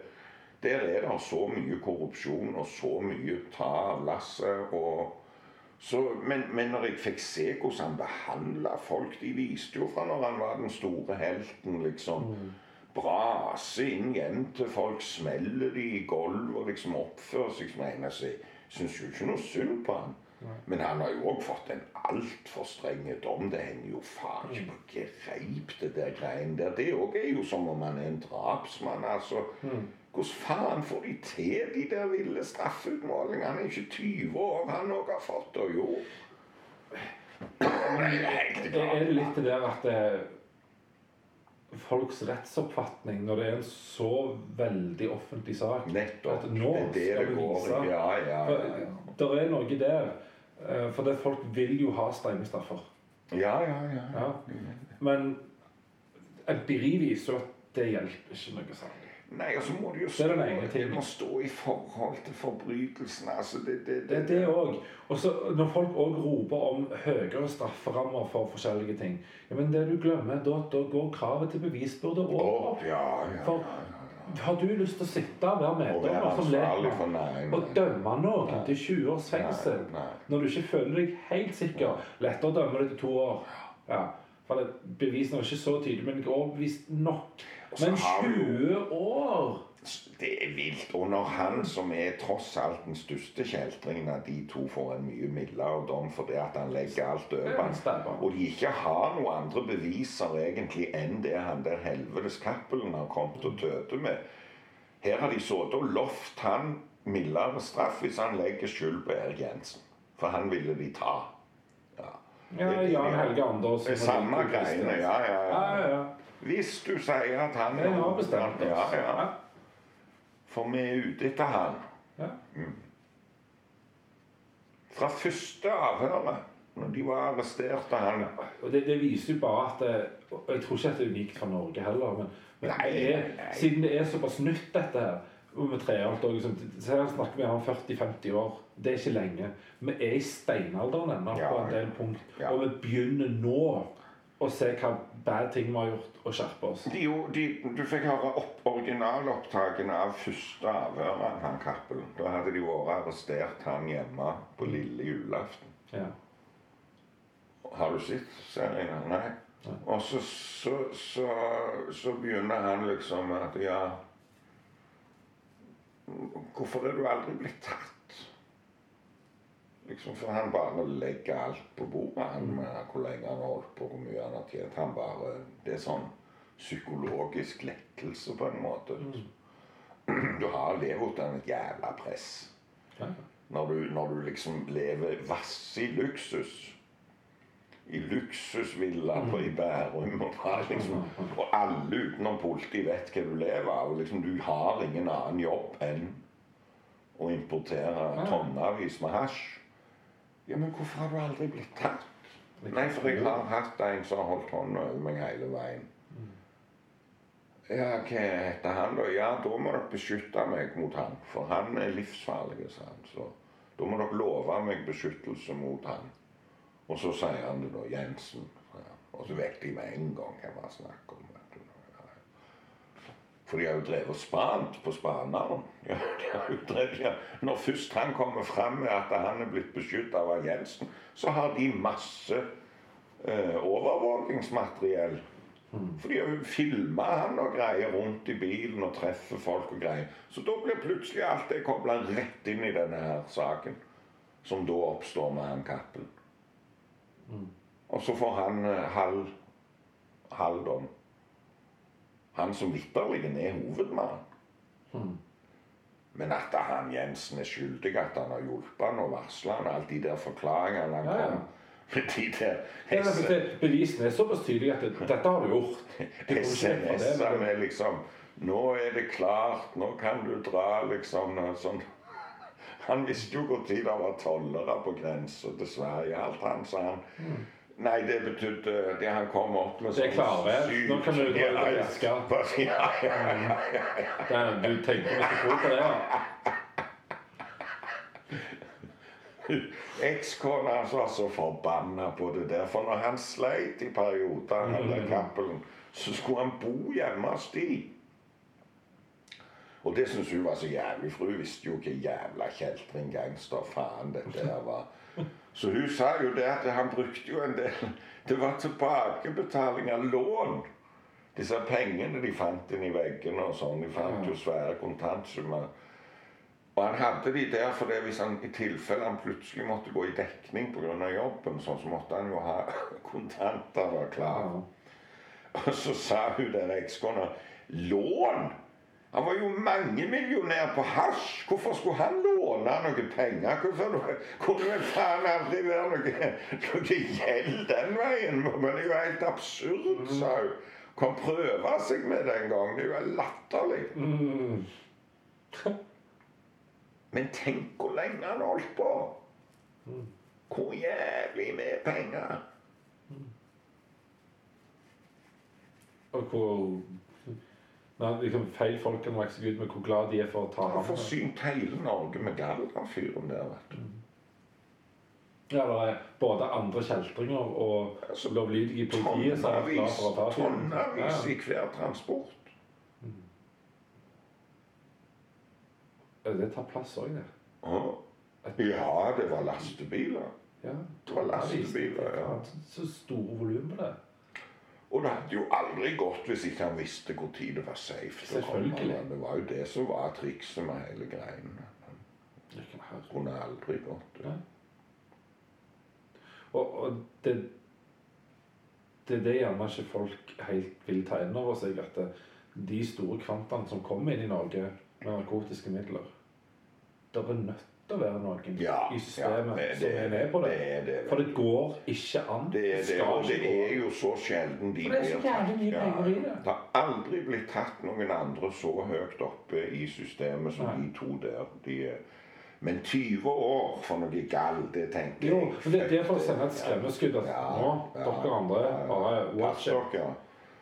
der er det så mye korrupsjon og så mye ta av lasset. og men, men når jeg fikk se hvordan han behandla folk De viste jo fra når han var den store helten, liksom. Brase inn hjem til folk, smeller de i gulvet og liksom oppfører seg som en. Altså, jeg syns jo ikke noe synd på han. Men han har jo òg fått en altfor streng dom. Det henger jo faen ikke på greip, det der greiene der. Det òg er jo som om han er en drapsmann. altså. Hvordan faen får de til de der ville straffeutmålingene? Han er ikke 20 år, han òg har fått det, jo. Det er
litt det der at eh, folks rettsoppfatning, når det er en så veldig offentlig sak
Nettopp.
At nå
det er det
skal vi
går
vise.
Ja, ja, ja. ja.
Det er noe der. eh, For det folk vil jo ha strenge straffer.
Ja, ja, ja.
Ja. Men empiri viser jo at det hjelper ikke noe særlig.
Nei, og så må det jo stå, det må stå i forhold til forbrytelsen. Altså, det, det,
Det er det òg. Og så når folk òg roper om høyere strafferammer for forskjellige ting ja, Men det du glemmer, da, da går kravet til bevisbyrde over.
Oh, ja, ja,
For har du lyst til å sitte og være meddommer som lekmann og dømme noen til 20 års fengsel
Nei, nei.
når du ikke føler deg helt sikker? Lettere å dømme deg til to år. Ja, for bevisene er ikke så tydelige, men overbevist nok. Men
har du jo-
20 år!
Det er vilt. Og når han som er tross alt den største kjeltringen av de to, får en mye mildere dom fordi at han legger alt over og de ikke har noen andre beviser egentlig enn det han der helvetes Cappelen har kommet og tøte med Her har de sittet og lovt han mildere straff hvis han legger skyld på Erik Jensen. For han ville de ta. Ja.
Ja, Jan Helge Andersen.
Er samme greiene, ja, ja,
Ja,
ja.
ja.
Hvis du sier at han
Jeg har bestemt oss.
Ja, ja. For vi er ute etter han.
Ja.
Fra første avhøret, når de var arrestert av han
Og det, det viser jo bare at det, og Jeg tror ikke at det er unikt for Norge heller, men, men
Nei,
det er,
nei,
siden det er såpass nytt, dette her og med trealt og liksom, her snakker vi om 40-50 år. Det er ikke lenge. Vi er i steinalderen ennå
Ja,
på en del punkt.
ja.
Og vi begynner nå å se hva bad ting vi har gjort, og skjerpe oss.
de, de, Du fikk høre opp, originalopptakene av første avhør av han Cappelen. Da hadde de vært arrestert han hjemme på lille julaften.
Ja.
Har du sett serien? Nei.
Nei.
Og så, så, så, så begynner han liksom at ja Hvorfor er du aldri blitt tatt? Liksom, For han bare legger alt på bordet. Han med hvor lenge han har holdt på, hvor mye han har tjent. Han bare Det er sånn psykologisk lettelse på en måte. Du har levd under et jævla press.
Ja.
Når du, når du liksom lever vass i luksus. I luksusvilla på i Bærum. Og, bare liksom, og alle utenom politiet vet hva du lever av. Liksom, du har ingen annen jobb enn å importere tonnevis med hasj. Ja, men hvorfor har du aldri blitt tatt? Nei, for jeg har hatt en som har holdt hånda over meg hele veien. Ja, hva heter han da? Ja, da må dere beskytte meg mot han, for han er livsfarlig, sa han. Så da må dere love meg beskyttelse mot han. Og så sier han det da, Jensen. Og så vet de med en gang hva man snakker om. For de har jo drevet spant på spaneren. Ja, drevet, ja. Når først han kommer fram med at han er blitt beskyttet av Jensen, så har de masse eh, overvåkingsmateriell. For de har jo filma han og greier rundt i bilen og treffer folk og greier. Så da blir plutselig alt det kobla rett inn i denne her saken. Som da oppstår med han Cappelen. Og så får han eh, halv, halv dom. Han som vitterlig er hovedmann. Men at han Jensen er skyldig, at han har hjulpet han og varsla han, alle de der forklaringene han
Ja,
kom med de der
Ja, Bevisene er såpass tydelige at det- dette har du gjort. Men-
med liksom 'Nå er det klart. Nå kan du dra', liksom. Sånn. Han visste jo når det var tollere på grensa til Sverige. Alt han sa han Nei, det betydde det han kom opp med
Mm. Det er klarvær. Nå kan du dra ut og fiske.
Ja, ja, ja, ja.
Du tenker ikke på det, ja.
Ekskona hans var så forbanna på det der. For når han sleit i perioder, han der Cappelen, så skulle han bo hjemme hos de. Og det syntes hun var så jævlig, for hun visste jo ikke jævla kjeltring gangster faen dette her var. Så hun sa jo det at han brukte jo en del Det var tilbakebetaling av lån. Disse pengene de fant inni veggene og sånn. De fant jo svære kontantsummer. Og han hadde de der for det hvis han i tilfelle han plutselig måtte gå i dekning pga. jobben, sånn, så måtte han jo ha kontanter da klare. Og så sa hun der ekskona Lån? Han var jo mangemillionær på hasj. Hvorfor skulle han låne noen penger? Hvorfor kunne det faen aldri være noe, noe gjeld den veien? Men det er jo helt absurd, sa hun. Kan prøve seg med det en gang. Det er jo latterlig.
Mm.
Men tenk hvor lenge han holdt på. Hvor jævlig med penger.
Og hvor Nei, liksom Feil folk kan vokse ut med hvor glad de er for å ta
Han
ham.
forsynt hele Norge med gall, han fyren der. vet du.
Ja, det er både andre kjeltringer og
Altså,
lovlydige politiet som er glad for å ta fyren.
tonnevis
Ja.
i hver transport.
Ja, Det tar plass òg, det.
Ja, det var lastebiler.
Ja.
Det var lastebiler, ja.
Så store volum på det.
Og det hadde jo aldri gått hvis ikke han visste når det var safe.
Selvfølgelig.
Det var jo det som var trikset med hele greien.
Kan.
Kunne aldri gått.
Ja. Og, og det Det er det gjerne ikke folk helt vil ta inn over seg, at de store kvantaene som kommer inn i Norge med narkotiske midler Det er nødt å være noen
Ja,
i systemet
ja, det-
som er med på det.
det.
For det går ikke an.
Det og det er jo så sjelden de
så
blir
tatt. det.
Har aldri blitt tatt noen andre så høyt oppe i systemet som
Nei.
de to der. De men 20 år for noe galt, det tenker
Jo,
jeg
Jo, det, det er for å sende et skremmeskudd
Ja,
nå, dere andre, bare watch it.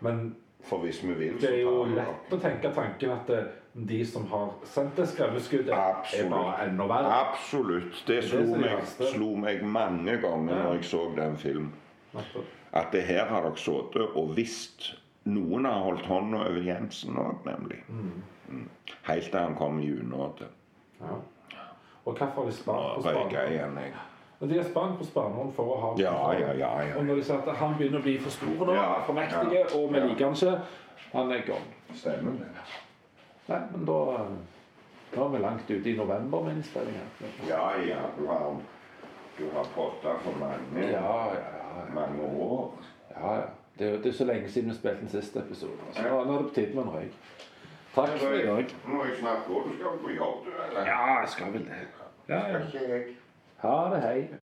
Men
For hvis vi vil,
det er jo lett å tenke tanken at eh, de som har sendt det skremmeskuddet, er bare enda verre.
Absolutt. Det slo
det
meg, slo meg mange ganger
Ja.
når jeg så den filmen. At det her har dere sittet og visst Noen har holdt hånda over Jensen òg, nemlig. Mm. Helt til han kom i unåde.
Ja. Og hvorfor har de spart på
jeg.
Og De har spart på Spaneren for å ha
Ja, ja, ja. ja.
Og når de sier at han begynner å bli for stor nå, for mektige,
ja,
og vi liker han ikke Han er gone.
Stemmer det.
Nei, men da eh, Da er vi langt ute i november med innspillinga.
Ja, ja. Du har, du har potta for mange,
Ja, ja, ja.
mange år.
ja, ja. Det, er det er så lenge siden vi spilte den siste episoden. Så nå, nå er det på tide med en røyk. Takk for i dag.
Må jeg snart gå. Du skal på jobb, du, eller?
Ja, jeg skal vel det. Ja, ja. Ha det, hei.